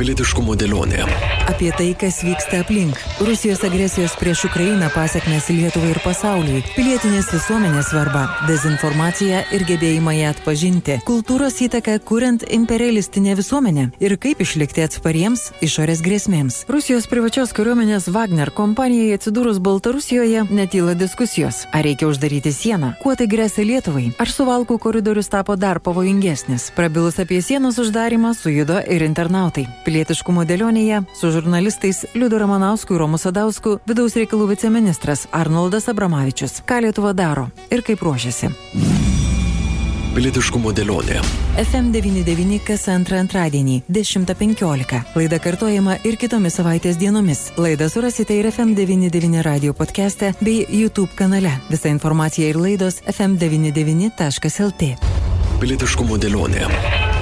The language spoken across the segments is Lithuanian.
Pilietiškumo dėlionė. Apie tai, kas vyksta aplink. Rusijos agresijos prieš Ukrainą pasiekmes Lietuvai ir pasauliui. Pilietinės visuomenės svarba. Dezinformacija ir gebėjimą ją atpažinti. Kultūros įtaka kuriant imperialistinę visuomenę. Ir kaip išlikti atspariems išorės grėsmėms. Rusijos privačios kariuomenės Wagner kompanijai atsidūrus Baltarusijoje netyla diskusijos. Ar reikia uždaryti sieną? Kuo tai grėsia Lietuvai? Ar suvalkų koridorius tapo dar pavojingesnis? Prabilus apie sienos uždarimą sujudo ir internautai pilietiškumo dėlionėje su žurnalistais Liudu Ramanausku ir Romu Sadausku vidaus reikalų viceministras Arnoldas Abramavičius. Ką Lietuva daro ir kaip ruošiasi. Pilietiškumo dėlionė. FM99 kas antrą antradienį 10.15. Laida kartojama ir kitomis savaitės dienomis. Laidą surasite ir FM99 radio podcast'e bei YouTube kanale. Visa informacija ir laidos fm99.lt. Pilietiškumo dėlionė.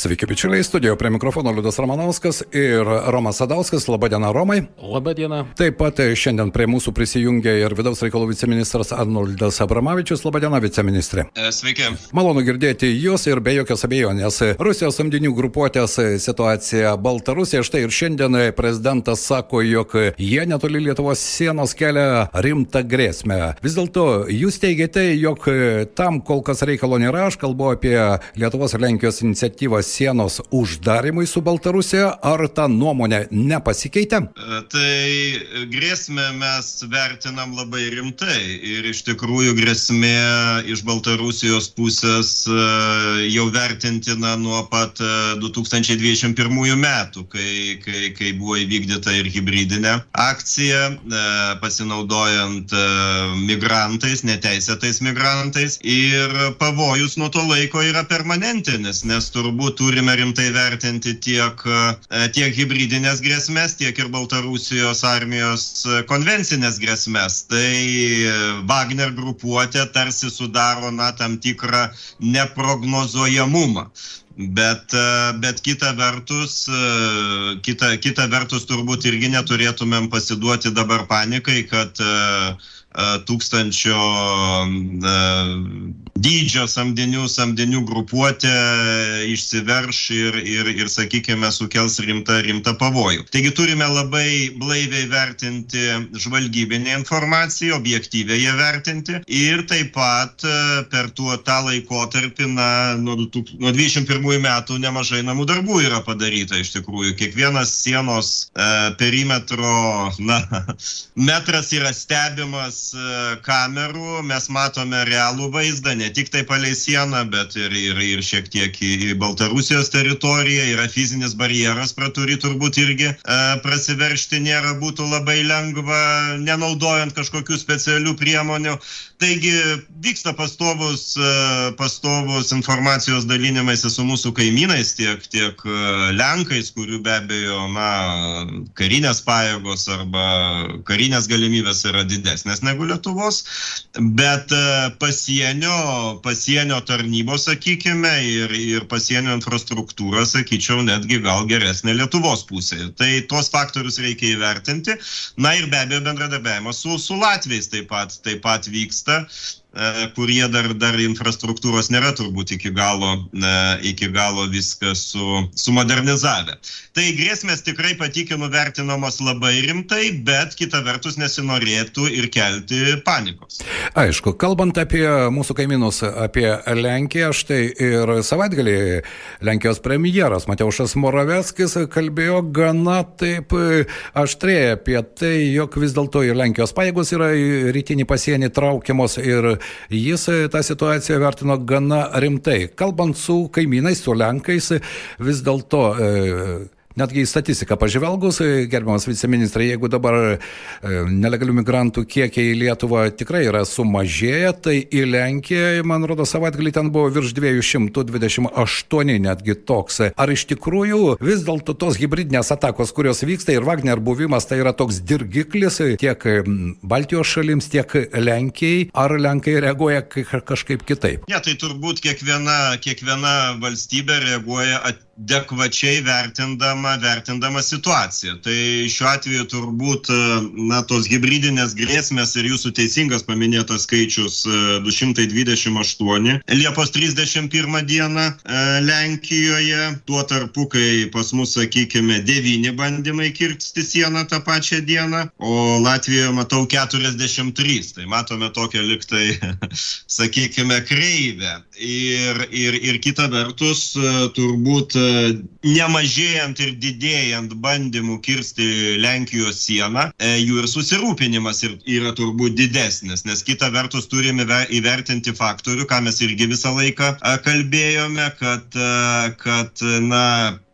Sveiki, bičiuliai, studijoje prie mikrofono Liudas Ramanauskas ir Romas Sadauskas. Labadiena, Romai. Labadiena. Taip pat šiandien prie mūsų prisijungia ir vidaus reikalų viceministras Arnoldas Abramavičius. Labadiena, viceministrė. Sveiki. Malonu girdėti jūs ir be jokios abejonės. Rusijos samdinių grupuotės situacija Baltarusija. Štai ir šiandien prezidentas sako, jog jie netoli Lietuvos sienos kelia rimtą grėsmę. Vis dėlto jūs teigiate, jog tam kol kas reikalo nėra. Aš kalbu apie Lietuvos ir Lenkijos iniciatyvą sienos uždarimui su Baltarusija, ar ta nuomonė nepasikeitė? Tai grėsmę mes vertinam labai rimtai ir iš tikrųjų grėsmė iš Baltarusijos pusės jau vertintina nuo pat 2021 metų, kai, kai, kai buvo įvykdyta ir hybridinė akcija, pasinaudojant migrantais, neteisėtais migrantais ir pavojus nuo to laiko yra permanentinis, nes turbūt turime rimtai vertinti tiek, tiek hybridinės grėsmės, tiek ir Baltarusijos armijos konvencinės grėsmės. Tai Wagner grupuotė tarsi sudaro na, tam tikrą neprognozuojamumą. Bet, bet kita vertus, kita, kita vertus turbūt irgi neturėtumėm pasiduoti dabar panikai, kad tūkstančio dydžio samdinių, samdinių grupuotė išsiverš ir, ir, ir sakykime, sukels rimtą, rimtą pavojų. Taigi turime labai blaiviai vertinti žvalgybinę informaciją, objektyviai ją vertinti ir taip pat per tuo tą laikotarpį, na, nuo, nuo 21 metų nemažai namų darbų yra padaryta iš tikrųjų. Kiekvienas sienos e, perimetro, na, metras yra stebimas kamerų, mes matome realų vaizdą, ne tik tai palei sieną, bet ir, ir, ir šiek tiek į, į Baltarusijos teritoriją, yra fizinis barjeras, pro kurį turbūt irgi e, prasiveršti nėra būtų labai lengva, nenaudojant kažkokių specialių priemonių. Taigi vyksta pastovus, e, pastovus informacijos dalinimaisi su mūsų kaimynais, tiek, tiek Lenkais, kurių be abejo, na, karinės pajėgos arba karinės galimybės yra didesnės negu Lietuvos, bet pasienio, pasienio tarnybos, sakykime, ir, ir pasienio infrastruktūra, sakyčiau, netgi gal geresnė Lietuvos pusėje. Tai tuos faktorius reikia įvertinti. Na ir be abejo bendradarbiavimas su, su Latvijais taip pat, taip pat vyksta kurie dar, dar infrastruktūros nėra turbūt iki galo, iki galo viską su, sumodernizavę. Tai grėsmės tikrai patikinu vertinamos labai rimtai, bet kita vertus nesinorėtų ir kelti panikos. Aišku, kalbant apie mūsų kaimynus, apie Lenkiją, štai ir savaitgalį Lenkijos premjeras Mateušas Moraveckis kalbėjo gana taip aštriai apie tai, jog vis dėlto ir Lenkijos pajėgos yra rytinį pasienį traukiamos ir jis tą situaciją vertino gana rimtai. Kalbant su kaimynais, su Lenkais, vis dėlto e, Netgi į statistiką pažvelgus, gerbiamas viceministrai, jeigu dabar nelegalių migrantų kiekiai į Lietuvą tikrai yra sumažėję, tai į Lenkiją, man rodo, savaitgalį ten buvo virš 228 netgi toks. Ar iš tikrųjų vis dėlto tos hybridinės atakos, kurios vyksta ir Wagner buvimas, tai yra toks dirgiklis tiek Baltijos šalims, tiek Lenkijai, ar Lenkai reaguoja kažkaip kitaip? Ne, tai turbūt kiekviena, kiekviena valstybė reaguoja adekvačiai vertindama vertindama, vertindama situaciją. Tai šiuo atveju turbūt, na, tos hybridinės grėsmės ir jūsų teisingas paminėtas skaičius 228 Liepos 31 dieną Lenkijoje, tuo tarpu, kai pas mus, sakykime, 9 bandymai kirsti sieną tą pačią dieną, o Latvijoje matau 43. Tai matome tokią liktai, sakykime, kreivę. Ir, ir, ir kita vertus, turbūt nemažėjant ir didėjant bandymų kirsti Lenkijos sieną, jų ir susirūpinimas yra turbūt didesnis, nes kita vertus turime įvertinti faktorių, ką mes irgi visą laiką kalbėjome, kad, kad na,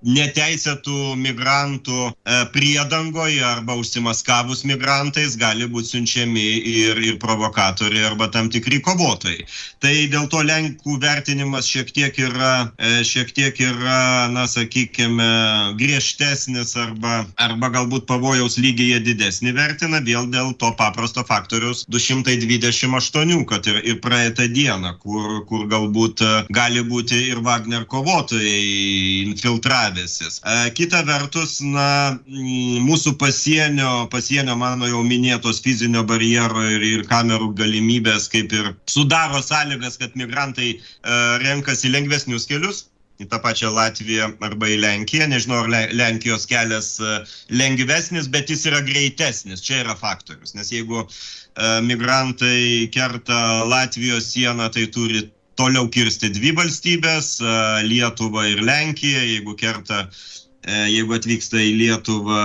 neteisėtų migrantų e, priedangoje arba užsimaskavus migrantais gali būti siunčiami ir, ir provokatoriai arba tam tikri kovotojai. Tai dėl to Lenkų vertinimas šiek tiek yra, e, šiek tiek yra na, sakykime, griežtesnis arba, arba galbūt pavojaus lygiai didesnį vertina vėl dėl to paprasto faktoriaus 228, kad ir, ir praeitą dieną, kur, kur galbūt e, gali būti ir Wagner kovotojai infiltravę debesis. Kita vertus, na, mūsų pasienio, pasienio mano jau minėtos fizinio barjero ir, ir kamerų galimybės kaip ir sudaro sąlygas, kad migrantai renkasi lengvesnius kelius į tą pačią Latviją arba į Lenkiją. Nežinau, ar Lenkijos kelias lengvesnis, bet jis yra greitesnis. Čia yra faktorius. Nes jeigu migrantai kerta Latvijos sieną, tai turi toliau kirsti dvi valstybės - Lietuvą ir Lenkiją, jeigu kerta E, jeigu atvyksta į Lietuvą,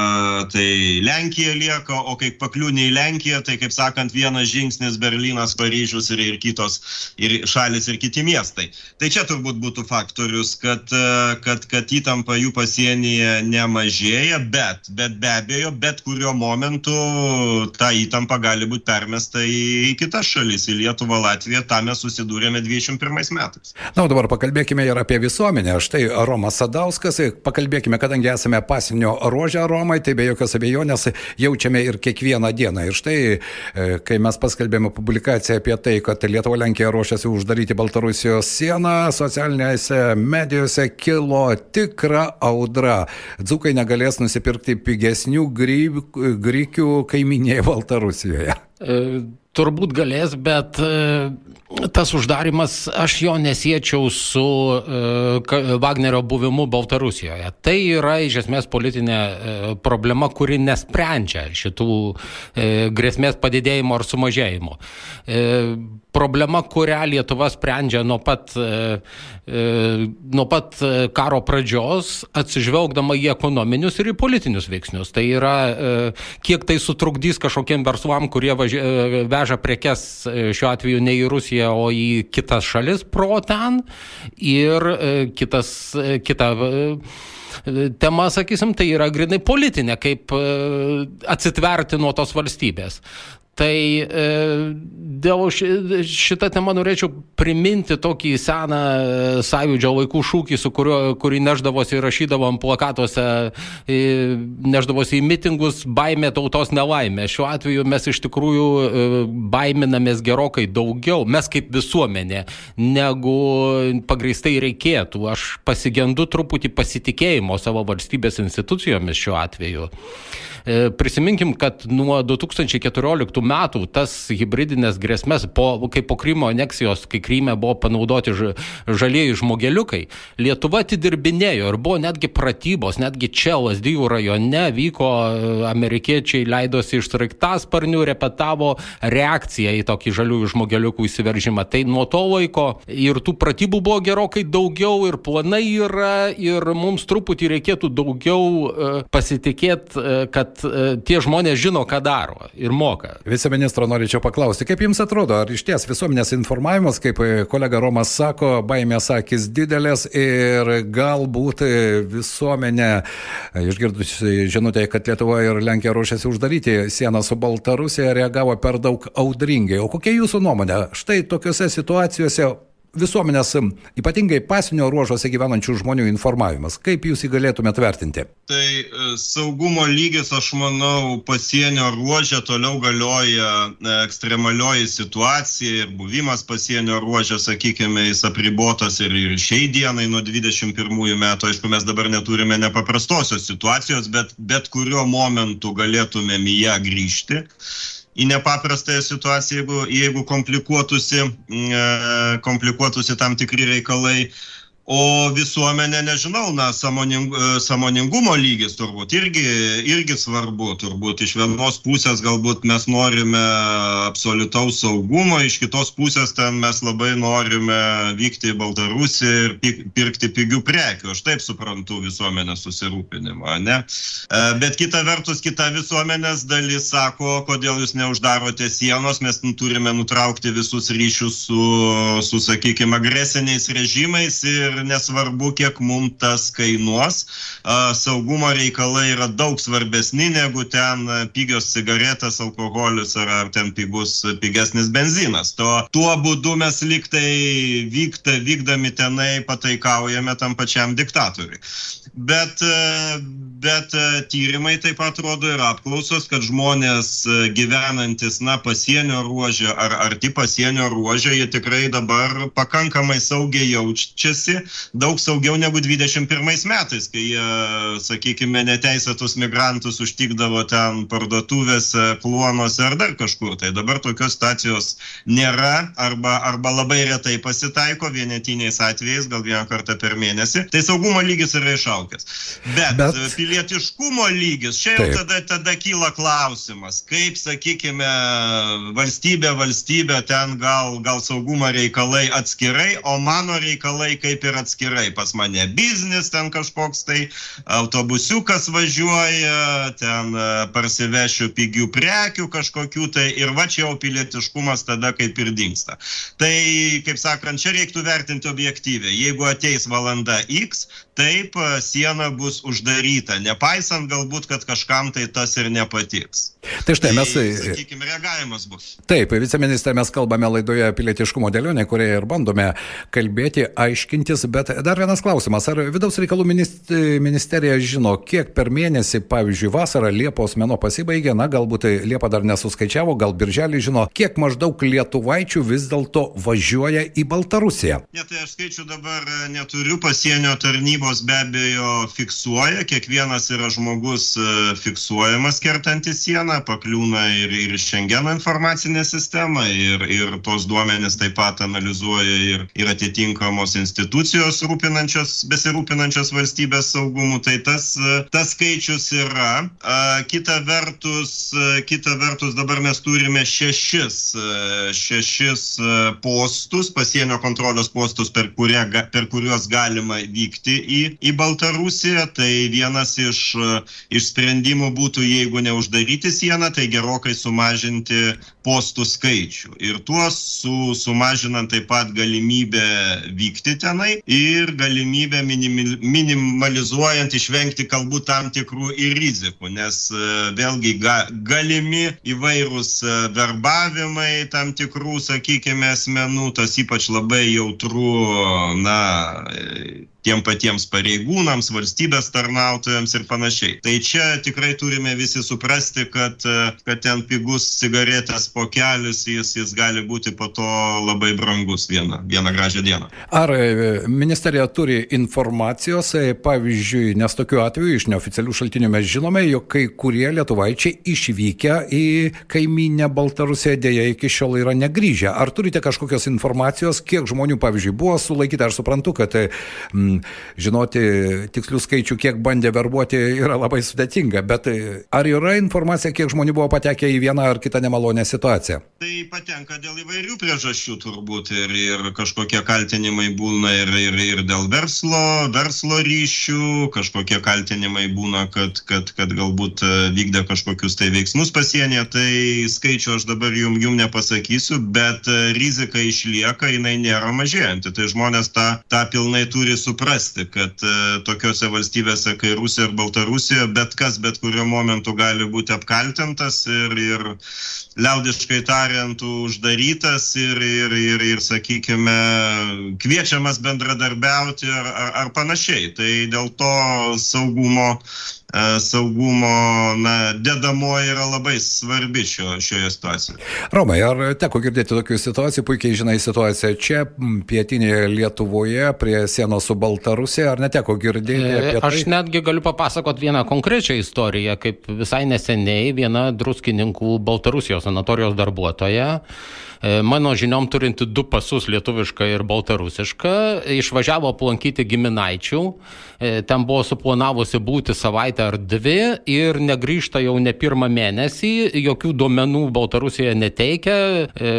tai Lenkija lieka, o kai pakliūni į Lenkiją, tai kaip sakant, vienas žingsnis Berlynas, Paryžius ir, ir kitos ir šalis ir kiti miestai. Tai čia turbūt būtų faktorius, kad, e, kad, kad įtampa jų pasienyje nemažėja, bet, bet be abejo, bet kuriuo momentu ta įtampa gali būti permesta į kitas šalis, į Lietuvą, Latviją, tą mes susidūrėme 21 metais. Na, o dabar pakalbėkime ir apie visuomenę. Štai Romas Sadauskas, pakalbėkime, kad kadangi esame pasinio ruožę Romai, tai be jokios abejonės jaučiame ir kiekvieną dieną. Ir štai, e, kai mes paskelbėme publikaciją apie tai, kad Lietuva Lenkija ruošiasi uždaryti Baltarusijos sieną, socialinėse medijose kilo tikra audra. Dzukai negalės nusipirkti pigesnių grykių kaiminėje Baltarusijoje. E, turbūt galės, bet e, tas uždarimas, aš jo nesiečiau su uh, Wagnerio buvimu Baltarusijoje. Tai yra iš esmės politinė uh, problema, kuri nesprendžia šitų uh, grėsmės padidėjimo ar sumažėjimo. Uh, problema, kurią Lietuva sprendžia nuo pat, e, e, nuo pat karo pradžios, atsižvelgdama į ekonominius ir į politinius veiksnius. Tai yra, e, kiek tai sutrukdys kažkokiem verslam, kurie važi, veža prekes šiuo atveju ne į Rusiją, o į kitas šalis pro ten. Ir kitas, kita tema, sakysim, tai yra grinai politinė, kaip atsitverti nuo tos valstybės. Tai e, dėl šitą temą norėčiau priminti tokį seną e, sąjūdžio laikų šūkį, su kuriuo, kurį neždavosi ir rašydavom plakatuose, e, neždavosi į mitingus baimė tautos nelaimė. Šiuo atveju mes iš tikrųjų baiminamės gerokai daugiau, mes kaip visuomenė, negu pagristai reikėtų. Aš pasigendu truputį pasitikėjimo savo valstybės institucijomis šiuo atveju. E, prisiminkim, kad nuo 2014 metų tas hybridinės grėsmės, po, kai po Krymo aneksijos, kai Kryme buvo panaudoti žalieji žmogeliukai, Lietuva atidirbinėjo ir buvo netgi pratybos, netgi čia Lasdyjų rajone vyko e, amerikiečiai leidosi iš sraigtasparnių, repetavo reakciją į tokį žaliųjų žmogeliukų įsiveržimą. Tai nuo to laiko ir tų pratybų buvo gerokai daugiau ir planai yra ir mums truputį reikėtų daugiau e, pasitikėti, kad kad e, tie žmonės žino, ką daro ir moka. Viceministro norėčiau paklausti, kaip jums atrodo, ar iš ties visuomenės informavimas, kaip kolega Romas sako, baimės akis didelės ir galbūt visuomenė, išgirdusi žinutę, kad Lietuva ir Lenkija ruošiasi uždaryti sieną su Baltarusija, reagavo per daug audringai. O kokia jūsų nuomonė? Štai tokiuose situacijose visuomenės, ypatingai pasinio ruožuose gyvenančių žmonių informavimas. Kaip jūs jį galėtumėt vertinti? Tai e, saugumo lygis, aš manau, pasienio ruožė toliau galioja e, ekstremalioji situacija ir buvimas pasienio ruožė, sakykime, jis apribotas ir, ir šiai dienai nuo 21 metų. Aišku, mes dabar neturime nepaprastosios situacijos, bet bet kuriuo momentu galėtumėm į ją grįžti į nepaprastąją situaciją, jeigu, jeigu komplikuotųsi, e, komplikuotųsi tam tikri reikalai. O visuomenė, nežinau, na, samoning, e, samoningumo lygis turbūt irgi, irgi svarbu. Turbūt iš vienos pusės galbūt mes norime absoliutaus saugumo, iš kitos pusės ten mes labai norime vykti į Baltarusiją ir pirkti pigių prekių. Aš taip suprantu visuomenės susirūpinimą, ne? E, bet kita vertus, kita visuomenės dalis sako, kodėl jūs neuždarote sienos, mes turime nutraukti visus ryšius su, su sakykime, agresiniais režimais ir ir nesvarbu, kiek mums tas kainuos. Saugumo reikalai yra daug svarbesni negu ten pigios cigaretės, alkoholis ar, ar ten pigus, pigesnis benzinas. To, tuo būdu mes liktai vykta, vykdami tenai pataikaujame tam pačiam diktatoriui. Bet, bet tyrimai taip pat rodo ir apklausos, kad žmonės gyvenantis, na, pasienio ruožė ar arti pasienio ruožė, jie tikrai dabar pakankamai saugiai jaučiasi daug saugiau negu 21 metais, kai jie, sakykime, neteisėtus migrantus užtikdavo ten parduotuvėse, kluonuose ar dar kažkur. Tai dabar tokios situacijos nėra arba, arba labai retai pasitaiko vienetiniais atvejais, gal vieną kartą per mėnesį. Tai saugumo lygis yra išaukęs. Bet, Bet... pilietiškumo lygis, čia jau Taip. tada, tada kyla klausimas, kaip, sakykime, valstybė, valstybė ten gal, gal saugumo reikalai atskirai, o mano reikalai kaip ir ir atskirai pas mane biznis ten kažkoks tai, autobusiukas važiuoja, ten e, parsivešiu pigių prekių kažkokių tai ir va čia jau pilietiškumas tada kaip ir dinksta. Tai, kaip sakant, čia reiktų vertinti objektyviai. Jeigu ateis valanda X, taip e, siena bus uždaryta, nepaisant galbūt, kad kažkam tai tas ir nepatiks. Tai štai mes. Tai, sakykime, reagavimas bus. Taip, viceministrė, mes kalbame laidoje pilietiškumo dėlionė, kurioje ir bandome kalbėti, aiškintis, bet dar vienas klausimas. Ar vidaus reikalų ministerija žino, kiek per mėnesį, pavyzdžiui, vasarą Liepos mėno pasibaigė, na, galbūt Liepa dar nesuskaičiavo, gal birželį žino, kiek maždaug lietuvaičių vis dėlto važiuoja į Baltarusiją? Ne, tai aš skaičių dabar neturiu, pasienio tarnybos be abejo fiksuoja, kiekvienas yra žmogus e, fiksuojamas kertantis sieną pakliūna ir, ir Schengeno informacinė sistema, ir, ir tos duomenys taip pat analizuoja ir, ir atitinkamos institucijos rūpinančios, besirūpinančios valstybės saugumu. Tai tas, tas skaičius yra. Kita vertus, kita vertus dabar mes turime šešis, šešis postus, pasienio kontrolės postus, per, kurie, per kuriuos galima vykti į, į Baltarusiją. Tai vienas iš, iš sprendimų būtų, jeigu neuždaryti sieną, tai gerokai sumažinti postų skaičių. Ir tuos su, sumažinant taip pat galimybę vykti tenai ir galimybę minimal, minimalizuojant išvengti galbūt tam tikrų ir rizikų, nes e, vėlgi ga, galimi įvairūs e, verbavimai tam tikrų, sakykime, asmenų, tas ypač labai jautru, na, tiem patiems pareigūnams, valstybės tarnautojams ir panašiai. Tai čia tikrai turime visi suprasti, kad, kad ten pigus cigaretės pokelis, jis, jis gali būti po to labai brangus vieną, vieną gražią dieną. Ar e, ministerija turi informacijos, e, pavyzdžiui, nes tokiu atveju iš neoficialių šaltinių mes žinome, jog kai kurie lietuvaičiai išvykę į kaiminę Baltarusiją dėja iki šiol yra negrįžę. Ar turite kažkokios informacijos, kiek žmonių, pavyzdžiui, buvo sulaikyta? Aš suprantu, kad m, žinoti tikslių skaičių, kiek bandė verbuoti, yra labai sudėtinga. Bet ar yra informacija, kiek žmonių buvo patekę į vieną ar kitą nemalonę situaciją? Tai patenka dėl įvairių priežasčių turbūt ir, ir kažkokie kaltinimai būna ir, ir, ir dėl verslo, verslo ryšių, kažkokie kaltinimai būna, kad, kad, kad galbūt e, vykdė kažkokius tai veiksmus pasienyje, tai skaičių aš dabar jum, jum nepasakysiu, bet e, rizika išlieka, jinai nėra mažėjanti. Tai žmonės tą, tą pilnai turi suprasti suprasti, kad e, tokiuose valstybėse kaip Rusija ir Baltarusija bet kas bet kuriuo momentu gali būti apkaltintas ir, ir liaudiškai tariant uždarytas ir, ir, ir, ir sakykime, kviečiamas bendradarbiauti ar, ar, ar panašiai. Tai dėl to saugumo saugumo na, dedamoji yra labai svarbi šio, šioje situacijoje. Romai, ar teko girdėti tokių situacijų, puikiai žinai situaciją čia, pietinėje Lietuvoje, prie sienos su Baltarusija, ar neteko girdėti? E, aš tai? netgi galiu papasakoti vieną konkrečią istoriją, kaip visai neseniai viena druskininkų Baltarusijos sanatorijos darbuotoja E, mano žiniom turinti du pasus lietuvišką ir baltarusišką, išvažiavo aplankyti giminaičių, e, ten buvo suplanavusi būti savaitę ar dvi ir negrįžta jau ne pirmą mėnesį, jokių duomenų Baltarusija neteikia, e,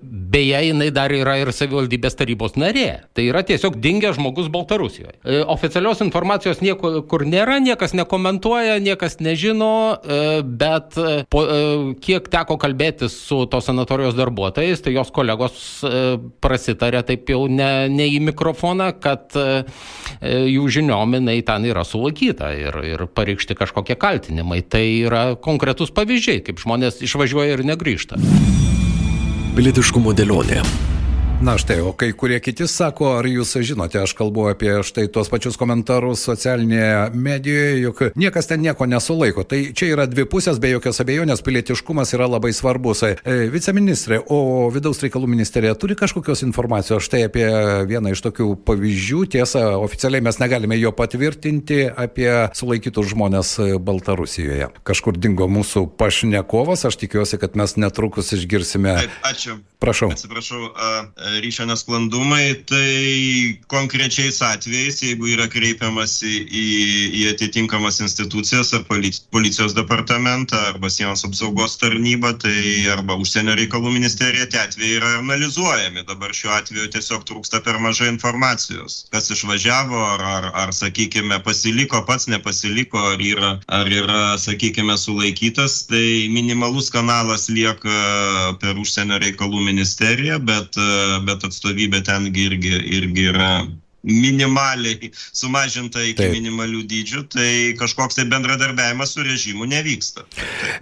beje, jinai dar yra ir savivaldybės tarybos narė. Tai yra tiesiog dingęs žmogus Baltarusijoje. Oficialios informacijos niekur kur nėra, niekas nekomentuoja, niekas nežino, bet po, kiek teko kalbėti su tos sanatorijos darbuotojais, darbuotojais, tai jos kolegos e, prasitarė taip jau ne, ne į mikrofoną, kad e, e, jų žiniom jinai ten yra sulaikyta ir, ir pareikšti kažkokie kaltinimai. Tai yra konkretus pavyzdžiai, kaip žmonės išvažiuoja ir negrįžta. Pilietiškumo dėlionė. Na štai, o kai kurie kiti sako, ar jūs žinote, aš kalbu apie štai tuos pačius komentarus socialinėje medijoje, juk niekas ten nieko nesulaiko. Tai čia yra dvi pusės, be jokios abejonės, pilietiškumas yra labai svarbus. E, viceministrė, o vidaus reikalų ministerija turi kažkokios informacijos štai apie vieną iš tokių pavyzdžių. Tiesa, oficialiai mes negalime jo patvirtinti apie sulaikytus žmonės Baltarusijoje. Kažkur dingo mūsų pašnekovas, aš tikiuosi, kad mes netrukus išgirsime. Ačiū. Prašau. Atsiprašau, ryšio nesklandumai, tai konkrečiais atvejais, jeigu yra kreipiamasi į, į atitinkamas institucijas ar policijos departamentą arba sienos apsaugos tarnybą, tai arba užsienio reikalų ministerija, tie atvejai yra analizuojami. Dabar šiuo atveju tiesiog trūksta per mažai informacijos. Kas išvažiavo, ar, ar, ar sakykime, pasiliko, pats nepasiliko, ar yra, ar yra sakykime, sulaikytas, tai minimalus kanalas lieka per užsienio reikalų ministeriją bet, bet atstovybė ten irgi, irgi yra minimaliai sumažinta iki Taip. minimalių dydžių, tai kažkoks tai bendradarbiavimas su režimu nevyksta.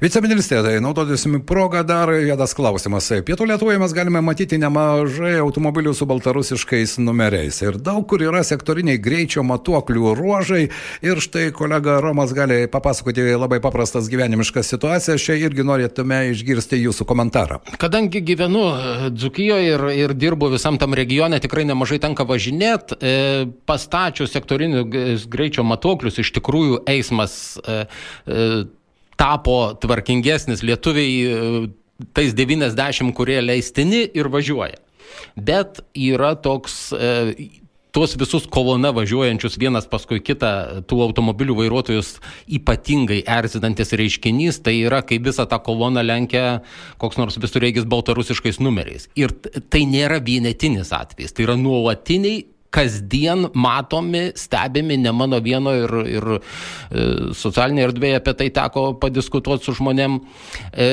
Viceministrė, tai naudodėsime progą dar vienas klausimas. Pietų Lietuvoje mes galime matyti nemažai automobilių su baltarusiškais numeriais ir daug kur yra sektoriniai greičio matuoklių ruožai ir štai kolega Romas gali papasakoti labai paprastas gyvenimiškas situacijas, čia irgi norėtume išgirsti jūsų komentarą. Kadangi gyvenu Dzukijoje ir, ir dirbu visam tam regione, tikrai nemažai tenka važinėti e, pastačius sektorinius greičio matuoklius iš tikrųjų eismas e, e, tapo tvarkingesnis, lietuviai e, tais 90, kurie leistini ir važiuoja. Bet yra toks tuos visus kolona važiuojančius vienas paskui kitą tų automobilių vairuotojus ypatingai erzinantis reiškinys, tai yra, kai visą tą koloną lenkia koks nors visureigis baltarusiškais numeriais. Ir tai nėra vienetinis atvejis, tai yra nuolatiniai kasdien matomi, stebimi, ne mano vieno ir, ir e, socialinėje erdvėje apie tai teko padiskutuoti su žmonėm. E,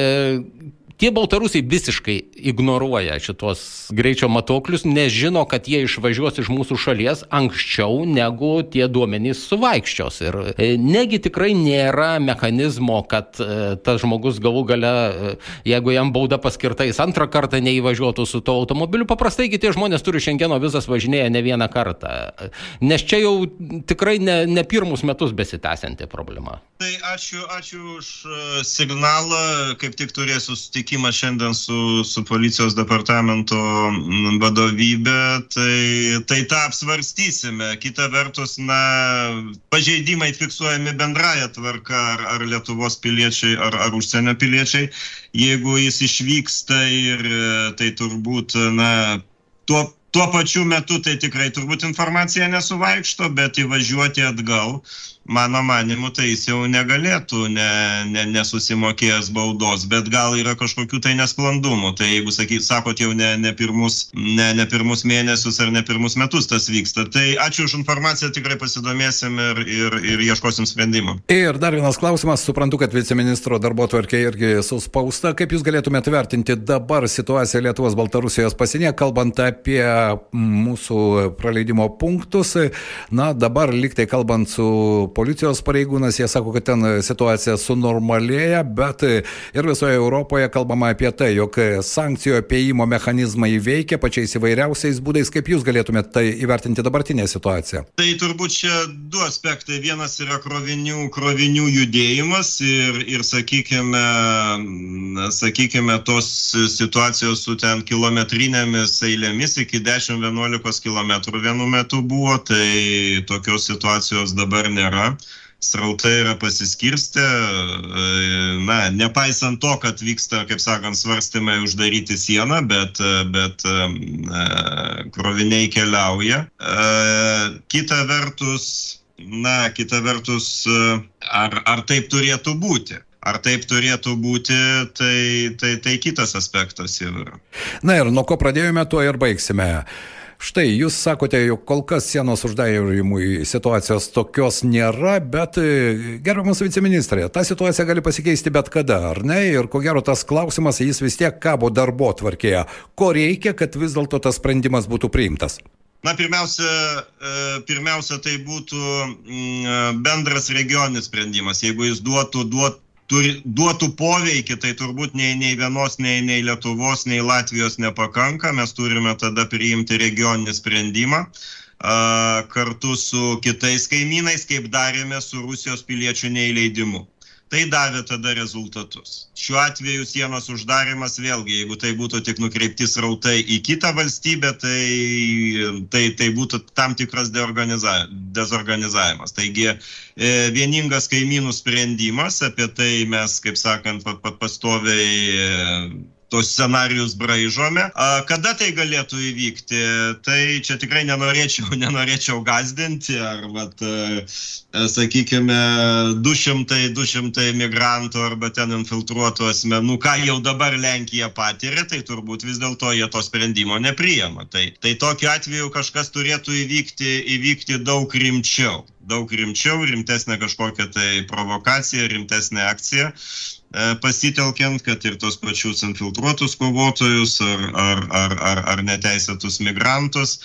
Tie baltarusiai visiškai ignoruoja šitos greičio matuoklius, nežino, kad jie išvažiuos iš mūsų šalies anksčiau negu tie duomenys suvaikščios. Ir e, negi tikrai nėra mechanizmo, kad e, tas žmogus galų gale, e, jeigu jam bauda paskirta, jis antrą kartą neįvažiuotų su to automobiliu. Paprastai tie žmonės turi šiandieno vizas važinėję ne vieną kartą. Nes čia jau tikrai ne, ne pirmus metus besitęsianti problema. Tai ačiū, ačiū už signalą, kaip tik turėsiu sutikti susitikimą šiandien su, su policijos departamento vadovybė, tai, tai tą apsvarstysime. Kita vertus, na, pažeidimai fiksuojami bendraja tvarka, ar, ar Lietuvos piliečiai, ar, ar užsienio piliečiai. Jeigu jis išvyksta ir tai turbūt, na, tuo Tuo pačiu metu tai tikrai turbūt informacija nesuvaikšto, bet įvažiuoti atgal mano manimu, tai jis jau negalėtų ne, ne, nesusimokėjęs baudos, bet gal yra kažkokių tai nesklandumų. Tai jeigu sakyt, sakot, jau ne, ne, pirmus, ne, ne pirmus mėnesius ar ne pirmus metus tas vyksta. Tai ačiū už informaciją, tikrai pasidomėsim ir, ir, ir ieškosim sprendimų. Ir dar vienas klausimas, suprantu, kad viceministro darbo tvarkė irgi suspausta. Kaip jūs galėtumėte vertinti dabar situaciją Lietuvos Baltarusijos pasienyje, kalbant apie mūsų praleidimo punktus? Na, dabar liktai kalbant su policijos pareigūnas, jie sako, kad ten situacija sunormalėja, bet ir visoje Europoje kalbama apie tai, jog sankcijų apieimo mechanizmai veikia pačiais įvairiausiais būdais. Kaip jūs galėtumėte tai įvertinti dabartinę situaciją? Tai turbūt čia du aspektai. Vienas yra krovinių, krovinių judėjimas ir, ir sakykime, sakykime, tos situacijos su ten kilometrinėmis eilėmis iki 10-11 km vienu metu buvo, tai tokios situacijos dabar nėra srautai yra pasiskirstę, na, nepaisant to, kad vyksta, kaip sakant, svarstymai uždaryti sieną, bet, bet kroviniai keliauja. Kita vertus, na, kita vertus, ar, ar taip turėtų būti? Ar taip turėtų būti, tai, tai, tai kitas aspektas jau yra. Na ir nuo ko pradėjome, tuo ir baigsime. Štai jūs sakote, jog kol kas sienos uždarimui situacijos tokios nėra, bet gerbiamas viceministrė, ta situacija gali pasikeisti bet kada, ar ne? Ir ko gero tas klausimas, jis vis tiek kabo darbo tvarkėje. Ko reikia, kad vis dėlto tas sprendimas būtų priimtas? Na, pirmiausia, pirmiausia, tai būtų bendras regioninis sprendimas. Jeigu jis duotų, duotų turi, duotų poveikį, tai turbūt nei, nei vienos, nei, nei Lietuvos, nei Latvijos nepakanka. Mes turime tada priimti regioninį sprendimą a, kartu su kitais kaimynais, kaip darėme su Rusijos piliečių neįleidimu. Tai davė tada rezultatus. Šiuo atveju sienos uždarimas vėlgi, jeigu tai būtų tik nukreipti srautai į kitą valstybę, tai, tai, tai būtų tam tikras dezorganizavimas. Taigi e, vieningas kaimynų sprendimas, apie tai mes, kaip sakant, pastoviai tos scenarius braižome. Kada tai galėtų įvykti, tai čia tikrai nenorėčiau, nenorėčiau gazdinti, ar, vat, sakykime, 200-200 migrantų arba ten infiltruotų asmenų, ką jau dabar Lenkija patiria, tai turbūt vis dėlto jie to sprendimo nepriema. Tai, tai tokiu atveju kažkas turėtų įvykti, įvykti daug rimčiau. Daug rimčiau, rimtesnė kažkokia tai provokacija, rimtesnė akcija pasitelkiant, kad ir tos pačius infiltruotus kovotojus ar, ar, ar, ar, ar neteisėtus migrantus.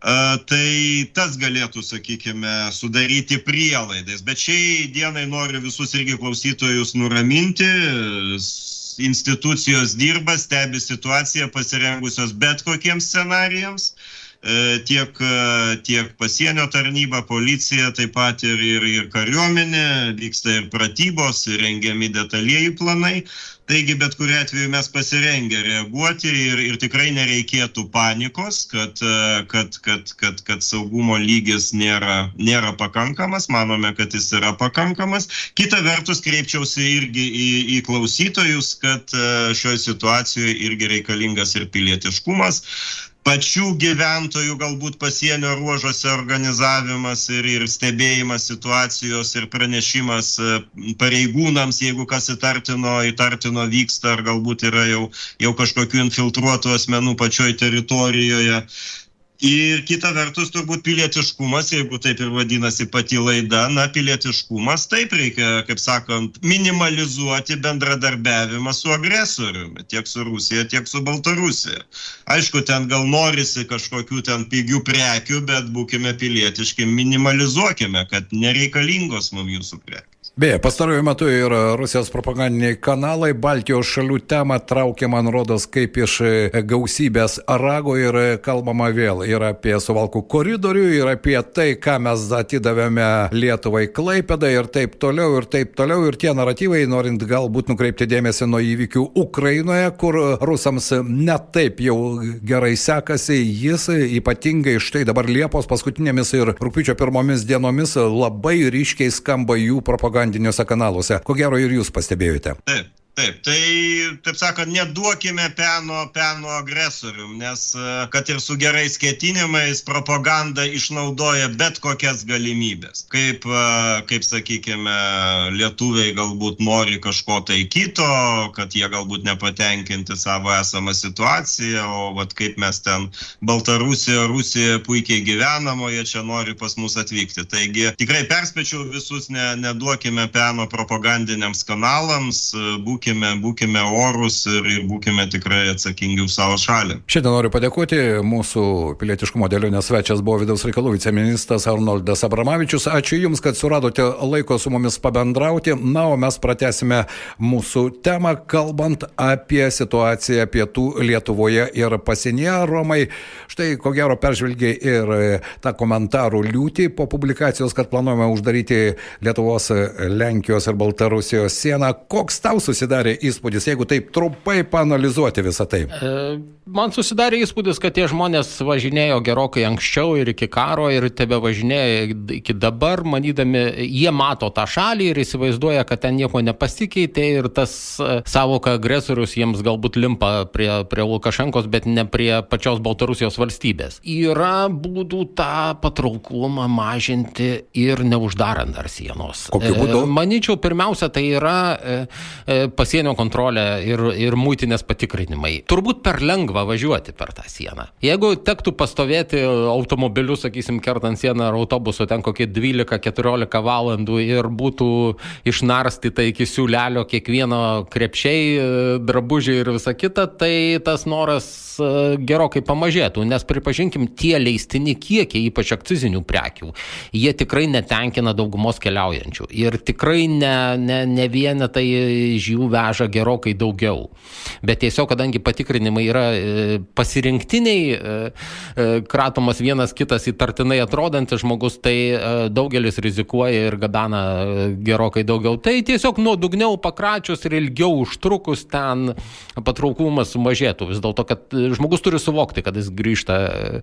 Tai tas galėtų, sakykime, sudaryti prielaidas. Bet šiai dienai noriu visus irgi klausytojus nuraminti. Institucijos dirba, stebi situaciją, pasirengusios bet kokiems scenarijams tiek, tiek pasienio tarnyba, policija, taip pat ir, ir, ir kariuomenė, vyksta ir pratybos, ir rengiami detalieji planai. Taigi, bet kuriu atveju mes pasirengę reaguoti ir, ir tikrai nereikėtų panikos, kad, kad, kad, kad, kad saugumo lygis nėra, nėra pakankamas, manome, kad jis yra pakankamas. Kita vertus, kreipčiausi irgi į, į klausytojus, kad šioje situacijoje irgi reikalingas ir pilietiškumas pačių gyventojų galbūt pasienio ruožuose organizavimas ir, ir stebėjimas situacijos ir pranešimas pareigūnams, jeigu kas įtartino, įtartino vyksta ar galbūt yra jau, jau kažkokių infiltruotų asmenų pačioj teritorijoje. Ir kita vertus, turbūt pilietiškumas, jeigu taip ir vadinasi pati laida, na, pilietiškumas, taip reikia, kaip sakant, minimalizuoti bendradarbiavimą su agresoriumi, tiek su Rusija, tiek su Baltarusija. Aišku, ten gal norisi kažkokių ten pigių prekių, bet būkime pilietiški, minimalizuokime, kad nereikalingos mums jūsų prekės. Beje, pastaruoju metu ir Rusijos propagandiniai kanalai Baltijos šalių temą traukia, man rodos, kaip iš gausybės rago ir kalbama vėl ir apie suvalkų koridorių, ir apie tai, ką mes atidavėme Lietuvai Klaipėdą ir taip toliau, ir taip toliau. Ir tie naratyvai, norint galbūt nukreipti dėmesį nuo įvykių Ukrainoje, kur rusams netaip jau gerai sekasi, jis ypatingai štai dabar Liepos paskutinėmis ir rūpiučio pirmomis dienomis labai ryškiai skamba jų propaganda propagandiniuose kanaluose. Ko gero ir jūs pastebėjote. Taip. Taip, tai, taip sakant, neduokime peno, peno agresorium, nes kad ir su gerais ketinimais propaganda išnaudoja bet kokias galimybės. Kaip, kaip sakykime, lietuviai galbūt nori kažko tai kito, kad jie galbūt nepatenkinti savo esamą situaciją, o vat kaip mes ten Baltarusijoje, Rusijoje puikiai gyvenam, o jie čia nori pas mus atvykti. Taigi tikrai perspėčiau visus, ne, neduokime peno propagandiniams kanalams, būkime, būkime orus ir, ir būkime tikrai atsakingi už savo šalį. Šiandien noriu padėkoti mūsų pilietiškumo dėlionės svečias buvo vidaus reikalų viceministras Arnoldas Abramavičius. Ačiū Jums, kad suradote laiko su mumis pabendrauti. Na, o mes pratesime mūsų temą, kalbant apie situaciją pietų Lietuvoje ir pasienyje. Romai, štai ko gero peržvelgiai ir tą komentarų liūtį po publikacijos, kad planuojame uždaryti Lietuvos, Lenkijos ir Baltarusijos sieną. Koks tau susidarė įspūdis, jeigu taip trumpai panalizuoti visą tai? E, man susidarė įspūdis, kad tie žmonės važinėjo gerokai anksčiau ir iki karo ir tebe važinėja iki dabar, manydami, jie mato tą šalį ir įsivaizduoja, kad ten nieko nepasikeitė ir tas e, savoka agresorius jiems galbūt limpa prie, prie Lukašenkos, bet ne prie pačios Baltarusijos valstybės. Yra būdų tą patrauklumą mažinti ir neuždarant dar sienos. Kokiu būdu? E, manyčiau, pirmiausia, tai yra pasienio kontrolė ir, ir mūtinės patikrinimai. Turbūt per lengva važiuoti per tą sieną. Jeigu tektų pastovėti automobiliu, sakysim, kertant sieną ar autobusu ten kokie 12-14 valandų ir būtų išnarstyta iki siūlelio kiekvieno krepšiai, drabužiai ir visa kita, tai tas noras e, gerokai pamažėtų, nes pripažinkim, tie leistini kiekiai, ypač akcizinių prekių, jie tikrai netenkina daugumos keliaujančių. Ir tikrai ne, ne, ne vienetai iš jų veža gerokai daugiau. Bet tiesiog, kadangi patikrinimai yra e, pasirinktiniai, e, kratomas vienas kitas įtartinai atrodantis žmogus, tai daugelis rizikuoja ir gabena gerokai daugiau. Tai tiesiog nuodugniau pakračius ir ilgiau užtrukus ten patrauklumas sumažėtų. Vis dėlto, kad žmogus turi suvokti, kad jis grįžta e,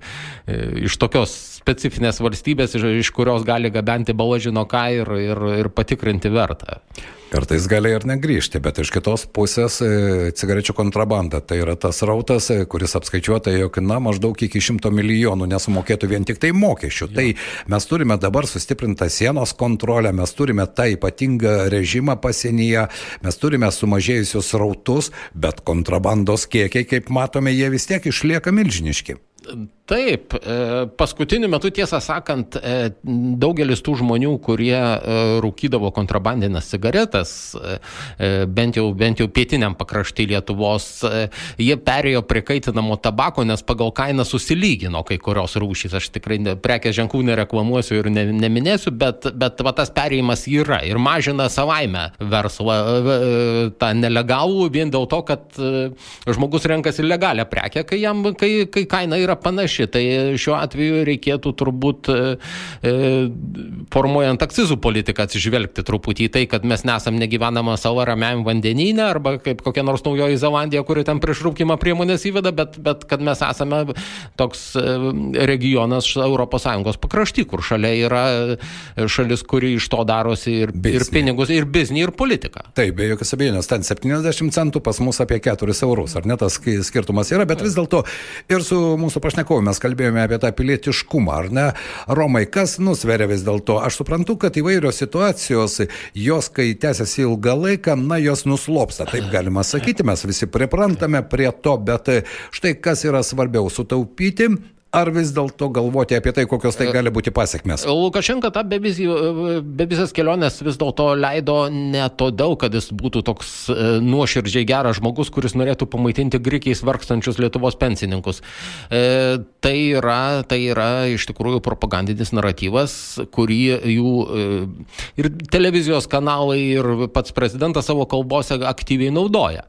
iš tokios specifinės valstybės, iš kurios gali gabenti balažino ką ir, ir, ir patikrinti vertą. Kartais gali ir negrįžti, bet iš kitos pusės e, cigarečių kontrabanda tai yra tas rautas, e, kuris apskaičiuota, jog na, maždaug iki šimto milijonų nesumokėtų vien tik tai mokesčių. Ja. Tai mes turime dabar sustiprintą sienos kontrolę, mes turime tą ypatingą režimą pasienyje, mes turime sumažėjusius rautus, bet kontrabandos kiekiai, kaip matome, jie vis tiek išlieka milžiniški. Taip, e, paskutiniu metu tiesą sakant, e, daugelis tų žmonių, kurie e, rūkydavo kontrabandinės cigaretas, bent jau, bent jau pietiniam pakrašty Lietuvos, jie perėjo prie kaitinamo tabako, nes pagal kainą susilygino kai kurios rūšys. Aš tikrai prekės ženklų nereklamuosiu ir ne, neminėsiu, bet, bet va, tas perėjimas yra ir mažina savaime verslą, tą nelegalų vien dėl to, kad žmogus renkasi legalią prekę, kai, jam, kai, kai kaina yra panaši. Tai šiuo atveju reikėtų turbūt e, e, formuojant akcizų politiką atsižvelgti truputį į tai, kad mes nesam negyvenama savo ramiam vandenyne arba kaip kokia nors naujoji Zelandija, kuri ten prieš rūkimą priemonės įveda, bet, bet kad mes esame toks e, regionas ES pakrašty, kur šalia yra šalis, kuri iš to darosi ir, biznį. ir pinigus, ir biznį, ir politiką. Taip, be jokios abejonės, ten 70 centų, pas mus apie 4 eurus, ar ne tas skirtumas yra, bet vis dėlto ir su mūsų pašnekovu mes kalbėjome apie tą pilietiškumą, ar ne? Romai, kas nusveria vis dėlto? Aš suprantu, kad įvairios situacijos, jos, kai tęsiasi ilgą laiką, na, jos nuslopsta, taip galima sakyti, mes visi priprantame prie to, bet štai kas yra svarbiau - sutaupyti ar vis dėlto galvoti apie tai, kokios tai gali būti pasiekmes? Lukašenka tą bevizės kelionės vis dėlto leido ne todėl, kad jis būtų toks e, nuoširdžiai geras žmogus, kuris norėtų pamaitinti grikiais vargstančius Lietuvos pensininkus. E, tai, yra, tai yra iš tikrųjų propagandinis naratyvas, kurį jų e, ir televizijos kanalai, ir pats prezidentas savo kalbose aktyviai naudoja.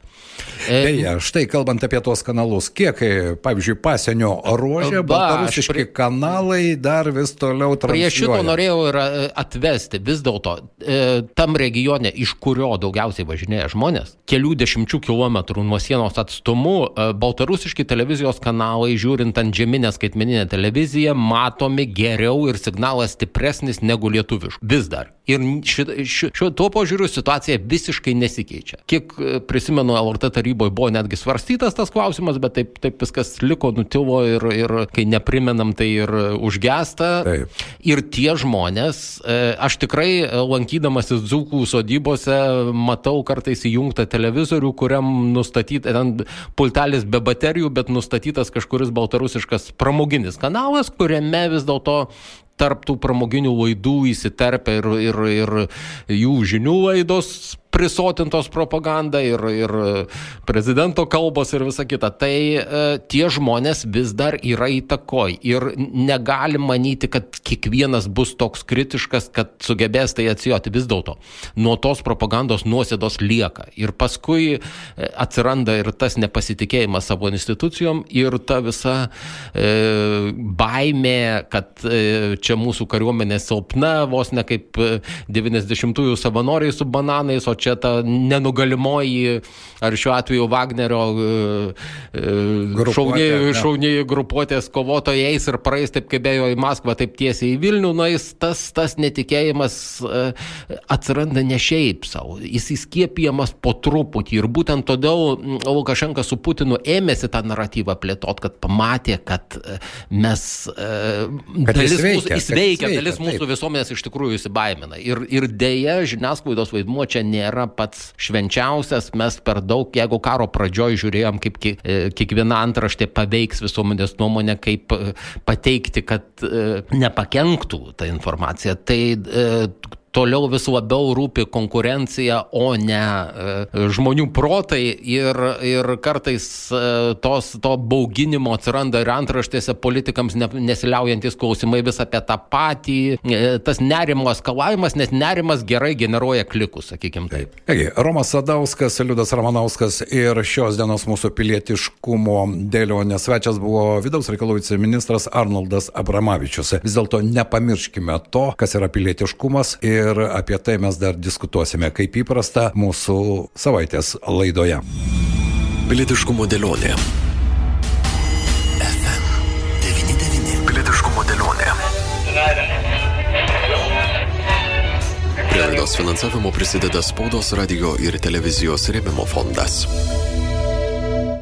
E, Beje, štai kalbant apie tuos kanalus, kiek, pavyzdžiui, pasienio ruožė, baltarusiški prie... kanalai dar vis toliau transliuoja. Prie šito norėjau ir e, atvesti vis dėlto e, tam regione, iš kurio daugiausiai važinėja žmonės, kelių dešimčių kilometrų nuo sienos atstumu, baltarusiški televizijos kanalai, žiūrint ant žeminę skaitmeninę televiziją, matomi geriau ir signalas stipresnis negu lietuviškų. Vis dar. Ir ši, ši, šiuo tuo požiūriu situacija visiškai nesikeičia. Kiek e, prisimenu, LRT taryboje buvo netgi svarstytas tas klausimas, bet taip, taip viskas liko, nutilo ir, ir kai neprimenam, tai ir užgesta. Taip. Ir tie žmonės, e, aš tikrai lankydamasis dzūkų sodybose matau kartais įjungtą televizorių, kuriam nustatyta, ten pultelis be baterijų, bet nustatytas kažkuris baltarusiškas pramoginis kanalas, kuriame vis dėlto tarp tų pramoginių laidų įsiterpia ir, ir, ir jų žinių laidos prisotintos propaganda ir, ir prezidento kalbos ir visa kita. Tai e, tie žmonės vis dar yra įtakoj ir negalim manyti, kad kiekvienas bus toks kritiškas, kad sugebės tai atsijoti vis dėlto. Nuo tos propagandos nuosėdos lieka. Ir paskui e, atsiranda ir tas nepasitikėjimas savo institucijom ir ta visa e, baimė, kad e, čia mūsų kariuomenė silpna, vos ne kaip 90-ųjų e, savanoriai su bananais, o čia ta nenugalimoji, ar šiuo atveju Wagnerio e, šauniai, šauniai grupuotės kovotojais ir praeis taip kaip ėjo į Maskvą, taip tiesiai į Vilnių, na jis tas, tas netikėjimas e, atsiranda ne šiaip savo, jis įskiepijamas po truputį ir būtent todėl Lukašenka su Putinu ėmėsi tą naratyvą plėtot, kad pamatė, kad e, mes kad dalis jis veikia, mūsų, jis veikia, dalis mūsų taip. visuomenės iš tikrųjų įsibaimina. Ir, ir dėja, žiniasklaidos vaidmuo čia nėra nėra pats švenčiausias, mes per daug, jeigu karo pradžioj žiūrėjom, kaip e, kiekviena antraštė paveiks visuomenės nuomonę, kaip e, pateikti, kad e, nepakenktų ta informacija, tai toliau vis labiau rūpi konkurencija, o ne e, žmonių protai ir, ir kartais e, tos, to bauginimo atsiranda ir antraštėse politikams ne, nesiliaujantis klausimai vis apie tą patį, e, tas nerimo eskalavimas, nes nerimas gerai generuoja klikus, sakykime taip. Taigi, Romas Sadauskas, Liudas Ramanauskas ir šios dienos mūsų pilietiškumo dėlionės svečias buvo vidaus reikalų viceministras Arnoldas Abramavičius. Vis dėlto nepamirškime to, kas yra pilietiškumas ir ir apie tai mes dar diskutuosime kaip įprasta mūsų savaitės laidoje. Pilietiškumo dėlionė. FM99. Pilietiškumo dėlionė. Prie laidos finansavimo prisideda spaudos radio ir televizijos rėmimo fondas.